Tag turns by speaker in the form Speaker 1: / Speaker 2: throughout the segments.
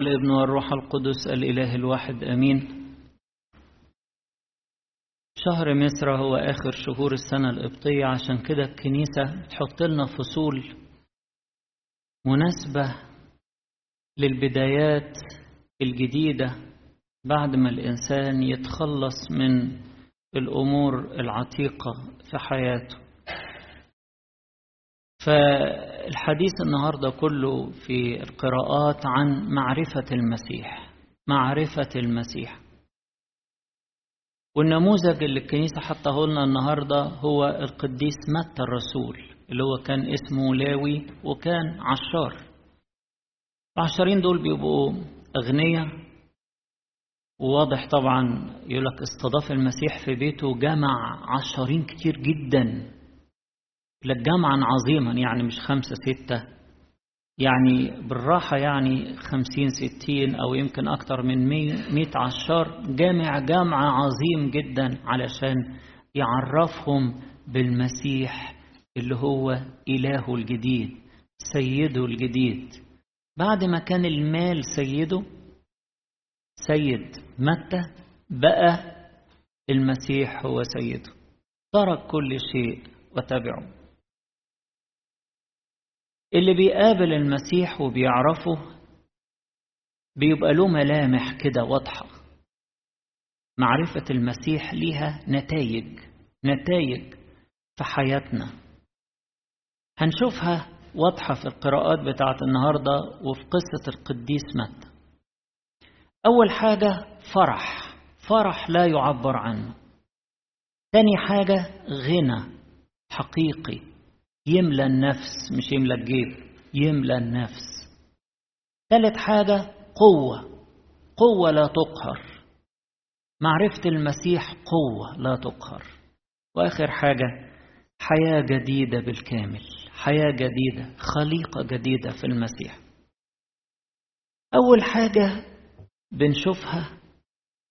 Speaker 1: الابن والروح القدس الإله الواحد أمين. شهر مصر هو آخر شهور السنة القبطية عشان كده الكنيسة بتحط لنا فصول مناسبة للبدايات الجديدة بعد ما الإنسان يتخلص من الأمور العتيقة في حياته. فالحديث النهاردة كله في القراءات عن معرفة المسيح معرفة المسيح. والنموذج اللي الكنيسة حطه لنا النهاردة هو القديس متى الرسول اللي هو كان اسمه لاوي وكان عشار. العشارين دول بيبقوا أغنياء وواضح طبعا يقولك استضاف المسيح في بيته جمع عشارين كتير جدا. لك جمعا عظيما يعني مش خمسة ستة. يعني بالراحة يعني خمسين ستين أو يمكن أكتر من مئة عشار جامع جمع عظيم جدا علشان يعرفهم بالمسيح اللي هو إله الجديد سيده الجديد. بعد ما كان المال سيده سيد متى؟ بقى المسيح هو سيده. ترك كل شيء وتبعه. اللي بيقابل المسيح وبيعرفه بيبقى له ملامح كده واضحة. معرفة المسيح ليها نتائج نتائج في حياتنا. هنشوفها واضحة في القراءات بتاعت النهاردة وفي قصة القديس متى أول حاجة فرح فرح لا يعبر عنه. تاني حاجة غنى حقيقي. يملى النفس مش يملى الجيب يملى النفس. ثالث حاجة قوة. قوة لا تقهر. معرفة المسيح قوة لا تقهر. وآخر حاجة حياة جديدة بالكامل. حياة جديدة خليقة جديدة في المسيح. أول حاجة بنشوفها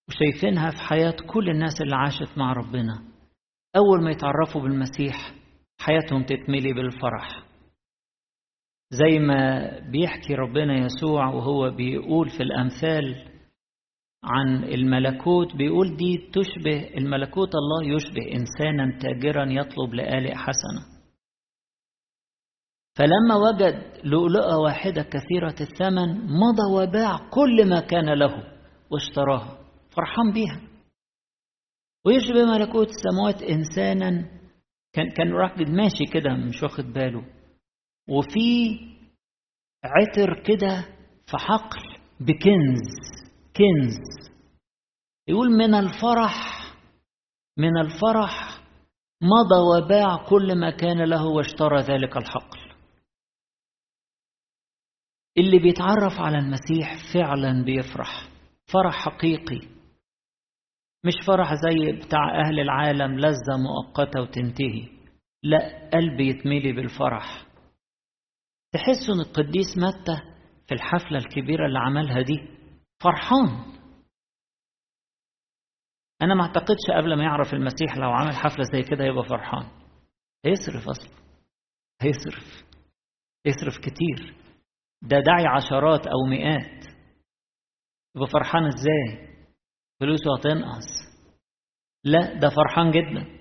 Speaker 1: وشايفينها في حياة كل الناس اللي عاشت مع ربنا. أول ما يتعرفوا بالمسيح حياتهم تتملي بالفرح. زي ما بيحكي ربنا يسوع وهو بيقول في الأمثال عن الملكوت بيقول دي تشبه الملكوت الله يشبه إنسانا تاجرا يطلب لآلئ حسنة. فلما وجد لؤلؤة واحدة كثيرة الثمن مضى وباع كل ما كان له واشتراها فرحان بيها. ويشبه ملكوت السماوات إنسانا كان كان راجل ماشي كده مش واخد باله. وفي عطر كده في حقل بكنز كنز. يقول من الفرح من الفرح مضى وباع كل ما كان له واشترى ذلك الحقل. اللي بيتعرف على المسيح فعلا بيفرح فرح حقيقي. مش فرح زي بتاع أهل العالم لذة مؤقتة وتنتهي. لا قلبي يتملي بالفرح. تحسوا إن القديس متى في الحفلة الكبيرة اللي عملها دي؟ فرحان. أنا ما أعتقدش قبل ما يعرف المسيح لو عمل حفلة زي كده يبقى فرحان. هيصرف أصلا. هيصرف. يصرف كتير. ده داعي عشرات أو مئات. يبقى فرحان إزاي؟ فلوسه هتنقص لا ده فرحان جدا.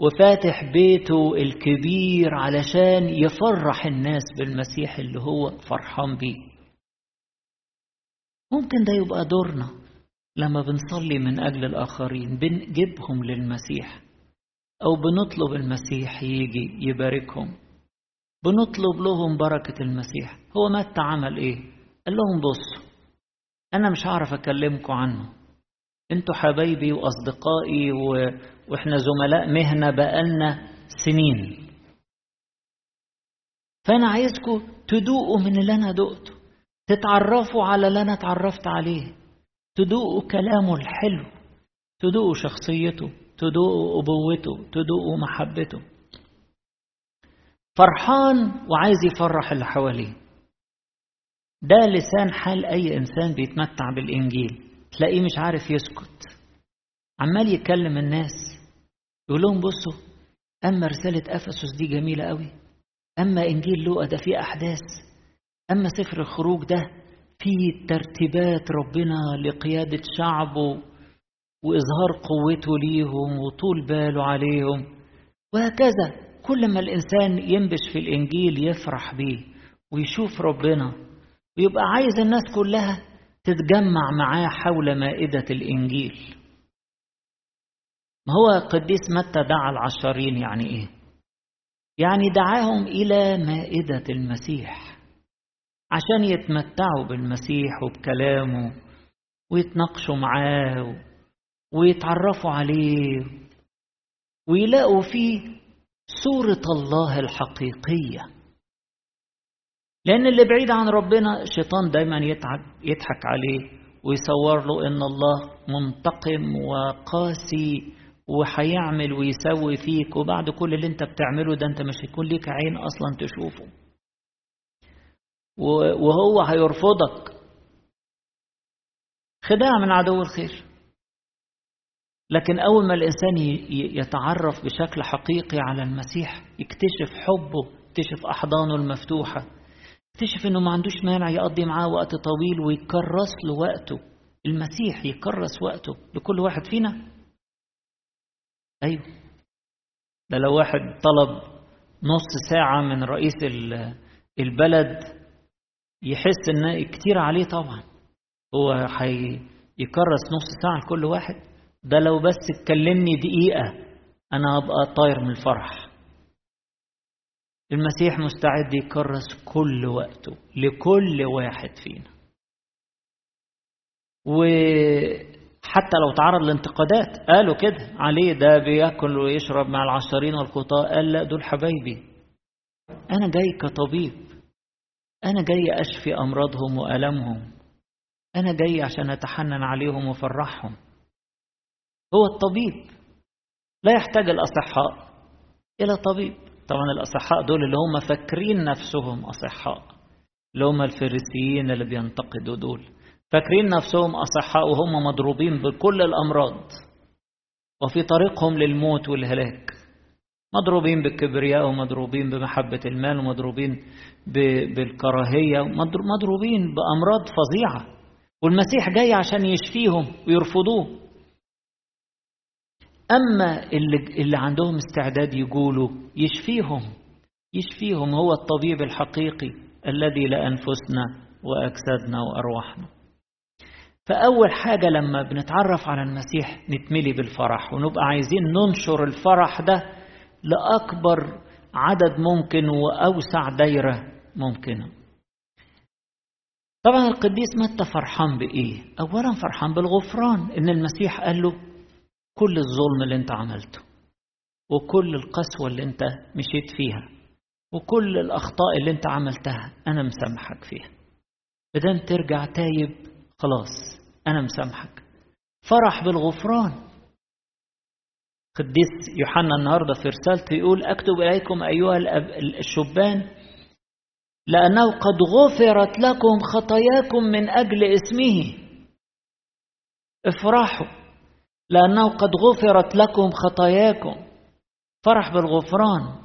Speaker 1: وفاتح بيته الكبير علشان يفرح الناس بالمسيح اللي هو فرحان بيه. ممكن ده يبقى دورنا لما بنصلي من أجل الآخرين بنجيبهم للمسيح أو بنطلب المسيح يجي يباركهم. بنطلب لهم بركة المسيح. هو متى عمل إيه؟ قال لهم بصوا أنا مش هعرف أكلمكم عنه. أنتوا حبايبي واصدقائي و... وإحنا زملاء مهنة بقالنا سنين. فأنا عايزكم تدوقوا من اللي أنا دقته. تتعرفوا على اللي أنا اتعرفت عليه. تدوقوا كلامه الحلو. تدوقوا شخصيته. تدوقوا أبوته. تدوقوا محبته. فرحان وعايز يفرح اللي حواليه. ده لسان حال أي إنسان بيتمتع بالإنجيل. تلاقيه مش عارف يسكت. عمال يكلم الناس يقول لهم بصوا أما رسالة أفسس دي جميلة قوي أما إنجيل لوقا ده فيه أحداث أما سفر الخروج ده في ترتيبات ربنا لقيادة شعبه وإظهار قوته ليهم وطول باله عليهم وهكذا كل ما الإنسان ينبش في الإنجيل يفرح بيه ويشوف ربنا ويبقى عايز الناس كلها تتجمع معاه حول مائدة الإنجيل ما هو قديس متى دعا العشرين يعني إيه؟ يعني دعاهم إلى مائدة المسيح عشان يتمتعوا بالمسيح وبكلامه ويتناقشوا معاه ويتعرفوا عليه ويلاقوا فيه صورة الله الحقيقية لأن اللي بعيد عن ربنا الشيطان دايما يتعب يضحك عليه ويصور له إن الله منتقم وقاسي وهيعمل ويسوي فيك وبعد كل اللي أنت بتعمله ده أنت مش هيكون ليك عين أصلا تشوفه. وهو هيرفضك. خداع من عدو الخير. لكن أول ما الإنسان يتعرف بشكل حقيقي على المسيح يكتشف حبه يكتشف أحضانه المفتوحة يكتشف إنه ما عندوش مانع يقضي معاه وقت طويل ويكرس له وقته المسيح يكرس وقته لكل واحد فينا. أيوه. ده لو واحد طلب نص ساعة من رئيس البلد يحس إن كتير عليه طبعا. هو هيكرس نص ساعة لكل واحد. ده لو بس تكلمني دقيقة أنا هبقى طاير من الفرح. المسيح مستعد يكرس كل وقته لكل واحد فينا. وحتى لو تعرض لانتقادات قالوا كده. عليه ده بياكل ويشرب مع العشرين والخطاة قال لا دول حبايبي. أنا جاي كطبيب. أنا جاي أشفي أمراضهم وألمهم. أنا جاي عشان أتحنن عليهم وأفرحهم. هو الطبيب. لا يحتاج الأصحاء إلى طبيب. طبعا الأصحاء دول اللي هم فاكرين نفسهم أصحاء اللي هم الفريسيين اللي بينتقدوا دول. فاكرين نفسهم أصحاء وهم مضروبين بكل الأمراض. وفي طريقهم للموت والهلاك. مضروبين بالكبرياء ومضروبين بمحبة المال ومضروبين بالكراهية مضروبين بأمراض فظيعة. والمسيح جاي عشان يشفيهم ويرفضوه. أما اللي, اللي عندهم استعداد يقولوا يشفيهم يشفيهم هو الطبيب الحقيقي الذي لأنفسنا وأجسادنا وأرواحنا فأول حاجة لما بنتعرف على المسيح نتملي بالفرح ونبقى عايزين ننشر الفرح ده لأكبر عدد ممكن وأوسع دايرة ممكنة طبعا القديس متى فرحان بإيه؟ أولا فرحان بالغفران إن المسيح قال له كل الظلم اللي انت عملته وكل القسوة اللي انت مشيت فيها وكل الأخطاء اللي انت عملتها أنا مسامحك فيها. بدل ترجع تايب خلاص أنا مسامحك. فرح بالغفران. قديس يوحنا النهارده في رسالته يقول أكتب إليكم أيها الشبان لأنه قد غفرت لكم خطاياكم من أجل اسمه. افرحوا. لأنه قد غفرت لكم خطاياكم. فرح بالغفران.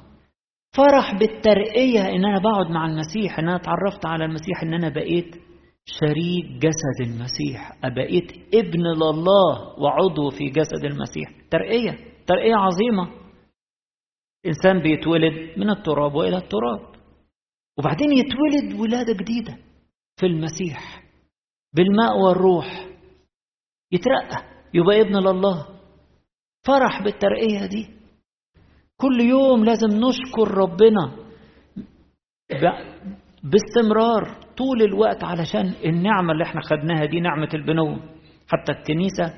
Speaker 1: فرح بالترقية إن أنا بقعد مع المسيح. إن أنا اتعرفت على المسيح إن أنا بقيت شريك جسد المسيح. بقيت ابن لله وعضو في جسد المسيح. ترقية ترقية عظيمة. إنسان بيتولد من التراب وإلى التراب. وبعدين يتولد ولادة جديدة في المسيح. بالماء والروح يترقى. يبقى ابن لله. فرح بالترقية دي. كل يوم لازم نشكر ربنا باستمرار طول الوقت علشان النعمة اللي إحنا خدناها دي نعمة البنوة حتى الكنيسة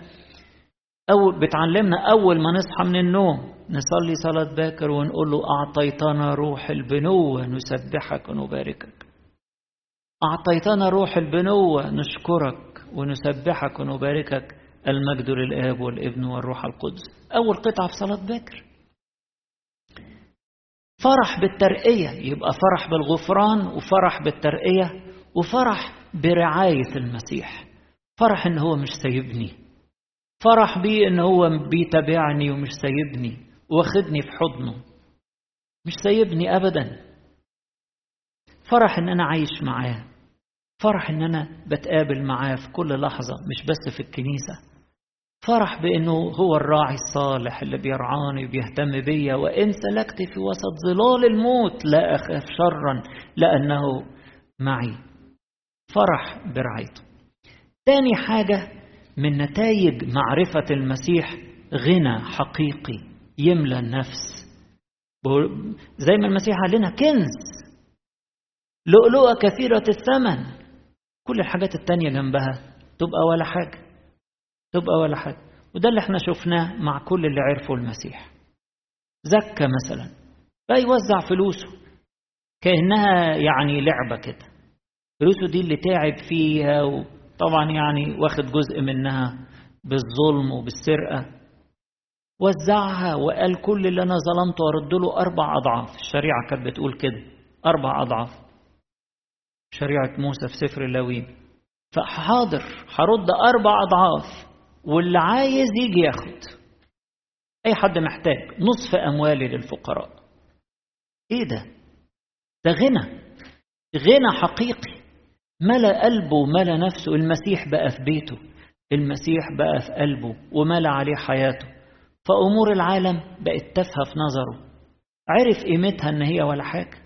Speaker 1: أول بتعلمنا أول ما نصحى من النوم نصلي صلاة باكر ونقول له أعطيتنا روح البنوة نسبحك ونباركك. أعطيتنا روح البنوة نشكرك ونسبحك ونباركك. المجد للآب والابن والروح القدس. أول قطعة في صلاة باكر فرح بالترقية يبقى فرح بالغفران وفرح بالترقية وفرح برعاية المسيح. فرح إن هو مش سايبني. فرح بيه إن هو بيتابعني ومش سايبني. واخدني في حضنه. مش سايبني أبدا. فرح إن أنا عايش معاه. فرح إن أنا بتقابل معاه في كل لحظة مش بس في الكنيسة. فرح بأنه هو الراعي الصالح اللي بيرعاني وبيهتم بيا وإن سلكت في وسط ظلال الموت لا أخاف شرا لأنه معي. فرح برعايته. تاني حاجة من نتائج معرفة المسيح غنى حقيقي يملى النفس. زي ما المسيح قال لنا كنز لؤلؤة كثيرة الثمن. كل الحاجات التانية جنبها تبقى ولا حاجة. تبقى ولا حاجة. وده اللي إحنا شفناه مع كل اللي عرفوا المسيح. زكى مثلا. بقى يوزع فلوسه. كأنها يعني لعبة كده. فلوسه دي اللي تعب فيها وطبعا يعني واخد جزء منها بالظلم وبالسرقة. وزعها وقال كل اللي أنا ظلمته أرد له أربع أضعاف. الشريعة كانت بتقول كده. أربع أضعاف. شريعة موسى في سفر اللاوين فحاضر. هرد أربع أضعاف. واللي عايز يجي ياخد. أي حد محتاج نصف أموالي للفقراء. إيه ده؟ ده غنى. غنى حقيقي. ملأ قلبه وملأ نفسه. المسيح بقى في بيته. المسيح بقى في قلبه وملأ عليه حياته. فأمور العالم بقت تافهة في نظره. عرف قيمتها إن هي ولا حاجة.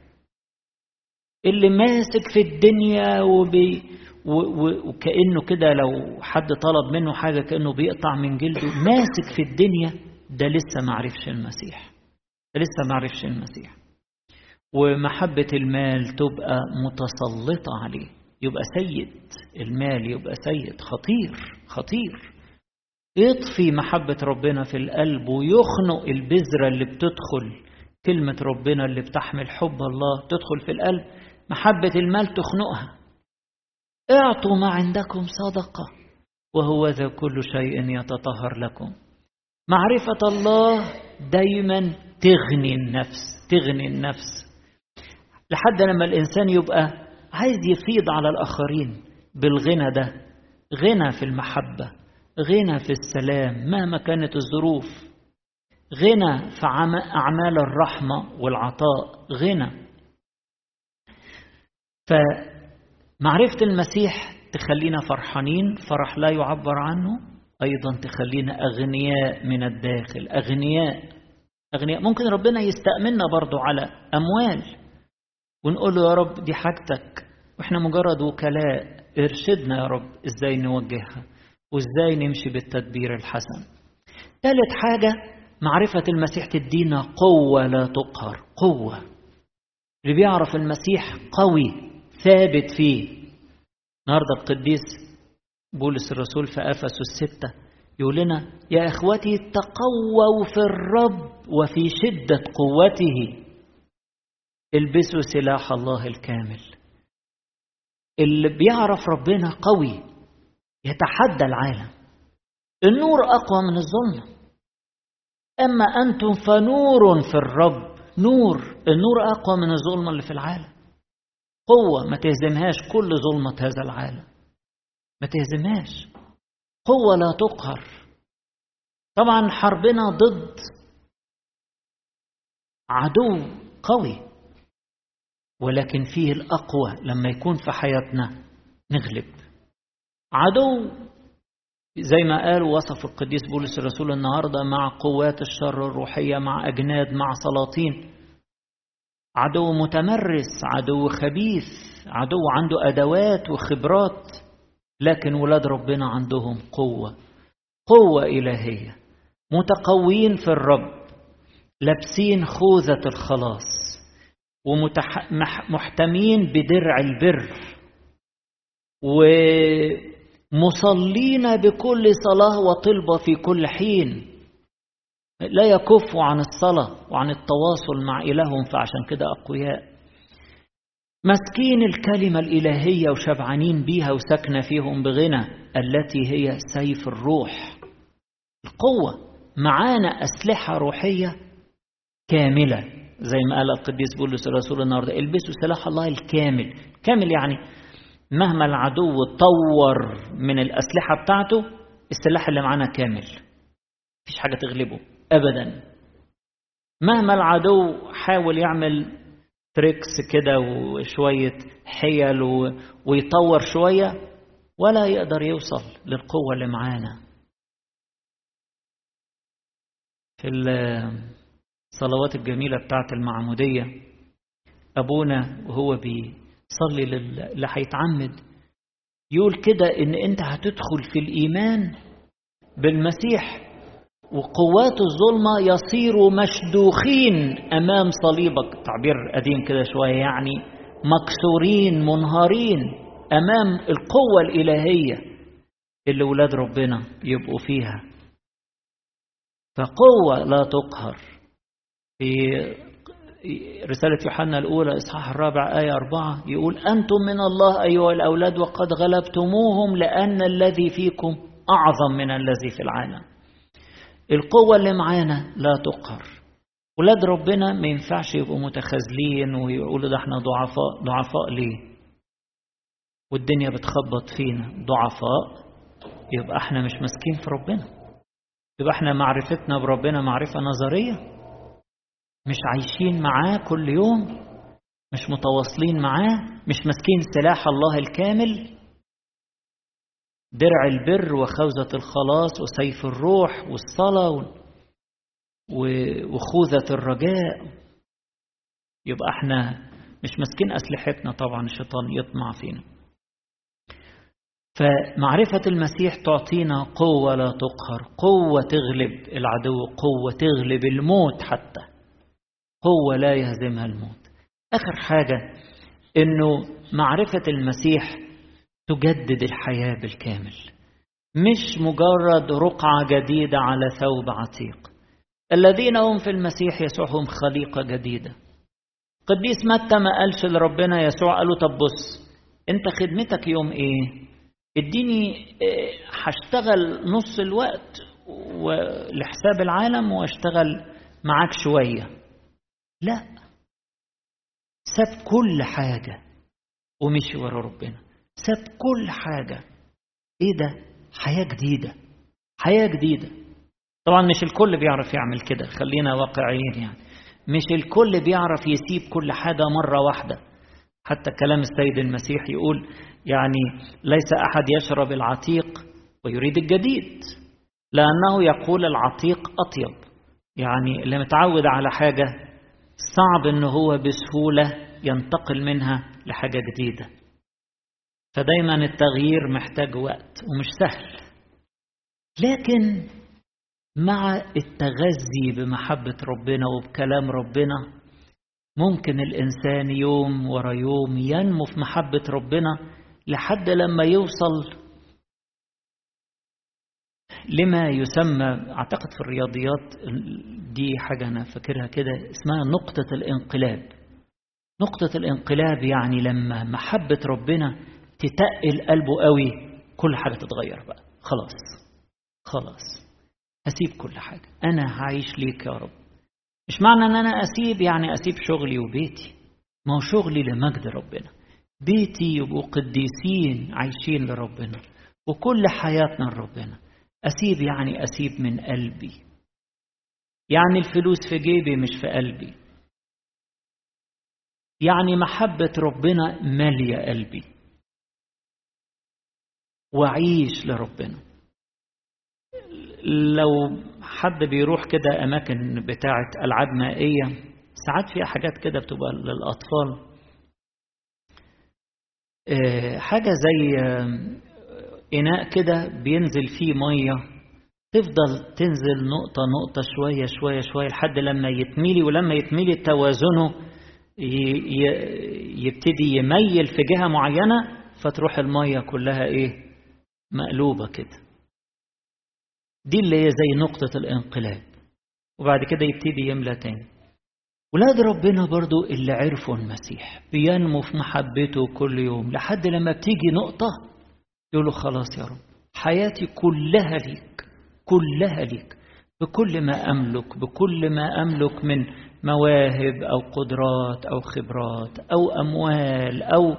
Speaker 1: اللي ماسك في الدنيا وبي وكأنه كده لو حد طلب منه حاجة كأنه بيقطع من جلده ماسك في الدنيا ده لسه ما عرفش المسيح. ده لسه ما عرفش المسيح. ومحبة المال تبقى متسلطة عليه. يبقى سيد المال يبقى سيد خطير خطير. يطفي محبة ربنا في القلب ويخنق البذرة اللي بتدخل كلمة ربنا اللي بتحمل حب الله تدخل في القلب. محبة المال تخنقها. اعطوا ما عندكم صدقة. وهو ذا كل شيء يتطهر لكم. معرفة الله دايما تغني النفس تغني النفس. لحد لما الإنسان يبقى عايز يفيض على الآخرين بالغنى ده غنى في المحبة غنى في السلام مهما كانت الظروف غنى في أعمال الرحمة والعطاء غنى. فمعرفة المسيح تخلينا فرحانين فرح لا يعبر عنه أيضا تخلينا أغنياء من الداخل أغنياء أغنياء. ممكن ربنا يستأمننا برضو على أموال. ونقول له يا رب دي حاجتك. وإحنا مجرد وكلاء. ارشدنا يا رب إزاي نوجهها وإزاي نمشي بالتدبير الحسن. ثالث حاجة معرفة المسيح تدينا قوة لا تقهر قوة. اللي بيعرف المسيح قوي. ثابت فيه. النهارده القديس بولس الرسول في أفسس الستة يقول لنا يا إخوتي تقووا في الرب وفي شدة قوته. البسوا سلاح الله الكامل. اللي بيعرف ربنا قوي يتحدى العالم. النور أقوى من الظلمة. أما أنتم فنور في الرب. نور النور أقوى من الظلمة اللي في العالم. قوة ما تهزمهاش كل ظلمة هذا العالم. ما تهزمهاش. قوة لا تقهر. طبعا حربنا ضد عدو قوي ولكن فيه الأقوى لما يكون في حياتنا نغلب. عدو زي ما قال وصف القديس بولس الرسول النهارده مع قوات الشر الروحية مع أجناد مع سلاطين. عدو متمرس عدو خبيث عدو عنده أدوات وخبرات لكن ولاد ربنا عندهم قوة قوة إلهية متقوين في الرب لابسين خوذة الخلاص ومحتمين بدرع البر ومصلين بكل صلاة وطلبة في كل حين. لا يكفوا عن الصلاة وعن التواصل مع إلههم فعشان كده أقوياء. مسكين الكلمة الإلهية وشبعانين بيها وساكنة فيهم بغنى التي هي سيف الروح. القوة معانا أسلحة روحية كاملة. زي ما قال القديس بولس الرسول النهارده البسوا سلاح الله الكامل. كامل يعني مهما العدو طور من الأسلحة بتاعته السلاح اللي معانا كامل. مفيش حاجة تغلبه. ابدا. مهما العدو حاول يعمل تريكس كده وشوية حيل ويطور شوية ولا يقدر يوصل للقوة اللي معانا. في الصلوات الجميلة بتاعت المعمودية أبونا وهو بيصلي اللي هيتعمد يقول كده إن أنت هتدخل في الإيمان بالمسيح وقوات الظلمة يصيروا مشدوخين أمام صليبك. تعبير قديم كده شوية يعني مكسورين منهارين أمام القوة الإلهية اللي ولاد ربنا يبقوا فيها. فقوة لا تقهر. في رسالة يوحنا الأولى إصحاح الرابع آية أربعة يقول أنتم من الله أيها الأولاد وقد غلبتموهم لأن الذي فيكم أعظم من الذي في العالم. القوة اللي معانا لا تقهر. ولاد ربنا ما ينفعش يبقوا متخاذلين ويقولوا ده إحنا ضعفاء ضعفاء ليه؟ والدنيا بتخبط فينا. ضعفاء يبقى إحنا مش ماسكين في ربنا. يبقى إحنا معرفتنا بربنا معرفة نظرية. مش عايشين معاه كل يوم مش متواصلين معاه مش ماسكين سلاح الله الكامل. درع البر وخوذة الخلاص وسيف الروح والصلاة وخوذة الرجاء. يبقى إحنا مش ماسكين أسلحتنا طبعا الشيطان يطمع فينا. فمعرفة المسيح تعطينا قوة لا تقهر قوة تغلب العدو قوة تغلب الموت حتى. قوة لا يهزمها الموت. آخر حاجة إنه معرفة المسيح تجدد الحياة بالكامل. مش مجرد رقعة جديدة على ثوب عتيق. الذين هم في المسيح يسوع هم خليقة جديدة. قديس متى ما قالش لربنا يسوع قال له طب بص انت خدمتك يوم إيه؟ اديني هشتغل نص الوقت لحساب العالم واشتغل معاك شوية. لا. ساب كل حاجة ومشي ورا ربنا. ساب كل حاجة. إيه ده؟ حياة جديدة. حياة جديدة. طبعا مش الكل بيعرف يعمل كده خلينا واقعيين يعني. مش الكل بيعرف يسيب كل حاجة مرة واحدة. حتى كلام السيد المسيح يقول يعني ليس أحد يشرب العتيق ويريد الجديد لأنه يقول العتيق أطيب. يعني اللي متعود على حاجة صعب أنه هو بسهولة ينتقل منها لحاجة جديدة. فدايما التغيير محتاج وقت ومش سهل. لكن مع التغذي بمحبة ربنا وبكلام ربنا ممكن الإنسان يوم ورا يوم ينمو في محبة ربنا لحد لما يوصل لما يسمى أعتقد في الرياضيات دي حاجة أنا فاكرها كده اسمها نقطة الانقلاب. نقطة الانقلاب يعني لما محبة ربنا تتقل قلبه قوي كل حاجة تتغير بقى. خلاص خلاص. هسيب كل حاجة. أنا هعيش ليك يا رب. مش معنى أن أنا أسيب يعني أسيب شغلي وبيتي. ما هو شغلي لمجد ربنا. بيتي يبقوا قديسين عايشين لربنا. وكل حياتنا لربنا. أسيب يعني أسيب من قلبي. يعني الفلوس في جيبي مش في قلبي. يعني محبة ربنا مالية قلبي. وعيش لربنا. لو حد بيروح كده أماكن بتاعة ألعاب مائية ساعات فيها حاجات كده بتبقى للأطفال. حاجة زي إناء كده بينزل فيه مية تفضل تنزل نقطة نقطة شوية شوية شوية لحد لما يتميلي ولما يتميلي توازنه يبتدي يميل في جهة معينة فتروح المية كلها إيه؟ مقلوبة كده. دي اللي هي زي نقطة الانقلاب. وبعد كده يبتدي يملى تاني. ولاد ربنا برضو اللي عرفوا المسيح بينمو في محبته كل يوم. لحد لما بتيجي نقطة يقولوا خلاص يا رب حياتي كلها ليك كلها ليك. بكل ما أملك بكل ما أملك من مواهب أو قدرات أو خبرات أو أموال أو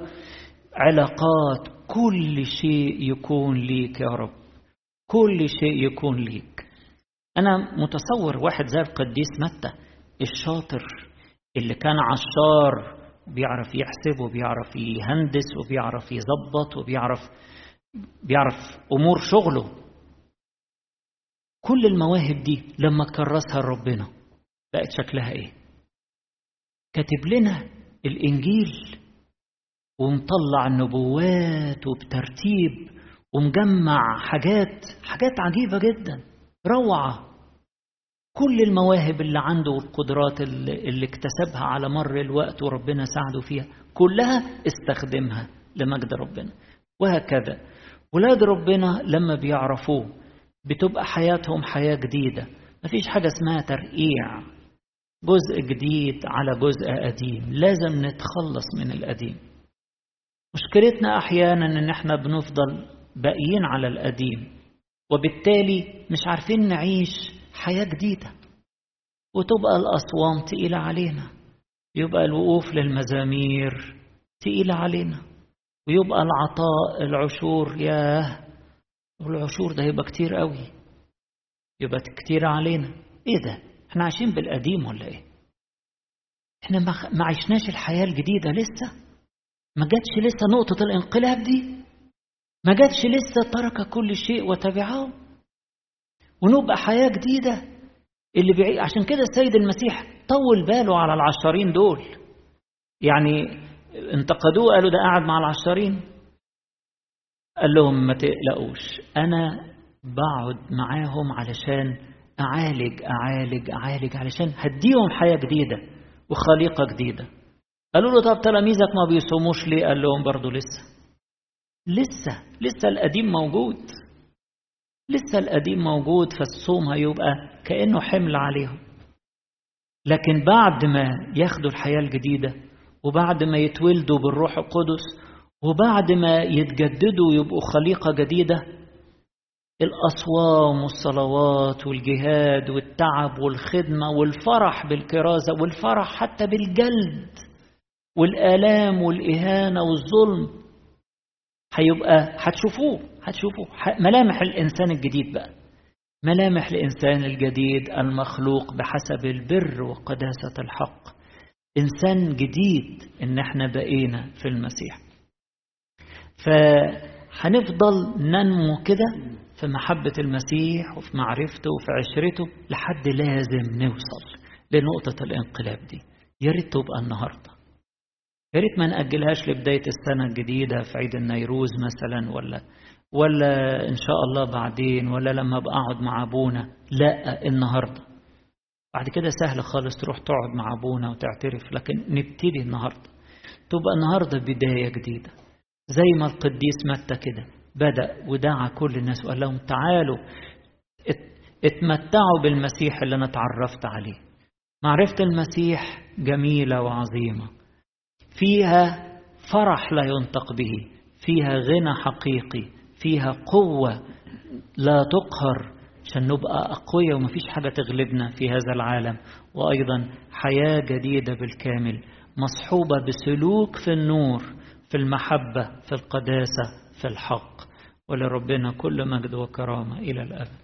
Speaker 1: علاقات كل شيء يكون ليك يا رب. كل شيء يكون ليك. أنا متصور واحد زي القديس متى الشاطر اللي كان عشار بيعرف يحسب وبيعرف يهندس وبيعرف يظبط وبيعرف بيعرف أمور شغله. كل المواهب دي لما كرسها ربنا بقت شكلها إيه؟ كاتب لنا الإنجيل ومطلع النبوات وبترتيب ومجمع حاجات حاجات عجيبة جدا روعة. كل المواهب اللي عنده والقدرات اللي, اللي اكتسبها على مر الوقت وربنا ساعده فيها كلها استخدمها لمجد ربنا. وهكذا. ولاد ربنا لما بيعرفوه بتبقى حياتهم حياة جديدة. مفيش حاجة اسمها ترقيع. جزء جديد على جزء قديم. لازم نتخلص من القديم. مشكلتنا أحيانا إن إحنا بنفضل باقيين على القديم وبالتالي مش عارفين نعيش حياة جديدة وتبقى الأصوام تقيلة علينا يبقى الوقوف للمزامير تقيلة علينا ويبقى العطاء العشور ياه والعشور ده يبقى كتير قوي يبقى كتير علينا. إيه ده؟ إحنا عايشين بالقديم ولا إيه؟ إحنا ما عشناش الحياة الجديدة لسه؟ ما جاتش لسه نقطة الانقلاب دي؟ ما جاتش لسه ترك كل شيء وتبعه؟ ونبقى حياة جديدة؟ اللي بيعي... عشان كده السيد المسيح طول باله على العشارين دول. يعني انتقدوه قالوا ده قاعد مع العشارين قال لهم ما تقلقوش أنا بقعد معاهم علشان أعالج أعالج أعالج علشان هديهم حياة جديدة وخليقة جديدة. قالوا له طب تلاميذك ما بيصوموش ليه؟ قال لهم برضو لسه. لسه لسه القديم موجود. لسه القديم موجود فالصوم هيبقى كأنه حمل عليهم. لكن بعد ما ياخدوا الحياة الجديدة وبعد ما يتولدوا بالروح القدس وبعد ما يتجددوا يبقوا خليقة جديدة الأصوام والصلوات والجهاد والتعب والخدمة والفرح بالكرازة والفرح حتى بالجلد والآلام والإهانة والظلم هيبقى هتشوفوه هتشوفوا ملامح الإنسان الجديد بقى. ملامح الإنسان الجديد المخلوق بحسب البر وقداسة الحق. إنسان جديد إن إحنا بقينا في المسيح. فهنفضل ننمو كده في محبة المسيح وفي معرفته وفي عشرته لحد لازم نوصل لنقطة الانقلاب دي. يا ريت تبقى النهارده. يا ريت ما نأجلهاش لبداية السنة الجديدة في عيد النيروز مثلا ولا ولا إن شاء الله بعدين ولا لما أبقى أقعد مع أبونا. لا النهاردة. بعد كده سهل خالص تروح تقعد مع أبونا وتعترف لكن نبتدي النهاردة. تبقى النهاردة بداية جديدة. زي ما القديس متى كده بدأ ودعا كل الناس وقال لهم تعالوا اتمتعوا بالمسيح اللي أنا اتعرفت عليه. معرفة المسيح جميلة وعظيمة. فيها فرح لا ينطق به فيها غنى حقيقي فيها قوة لا تقهر. عشان نبقى أقوياء ومفيش حاجة تغلبنا في هذا العالم. وأيضا حياة جديدة بالكامل مصحوبة بسلوك في النور في المحبة في القداسة في الحق. ولربنا كل مجد وكرامة إلى الأبد.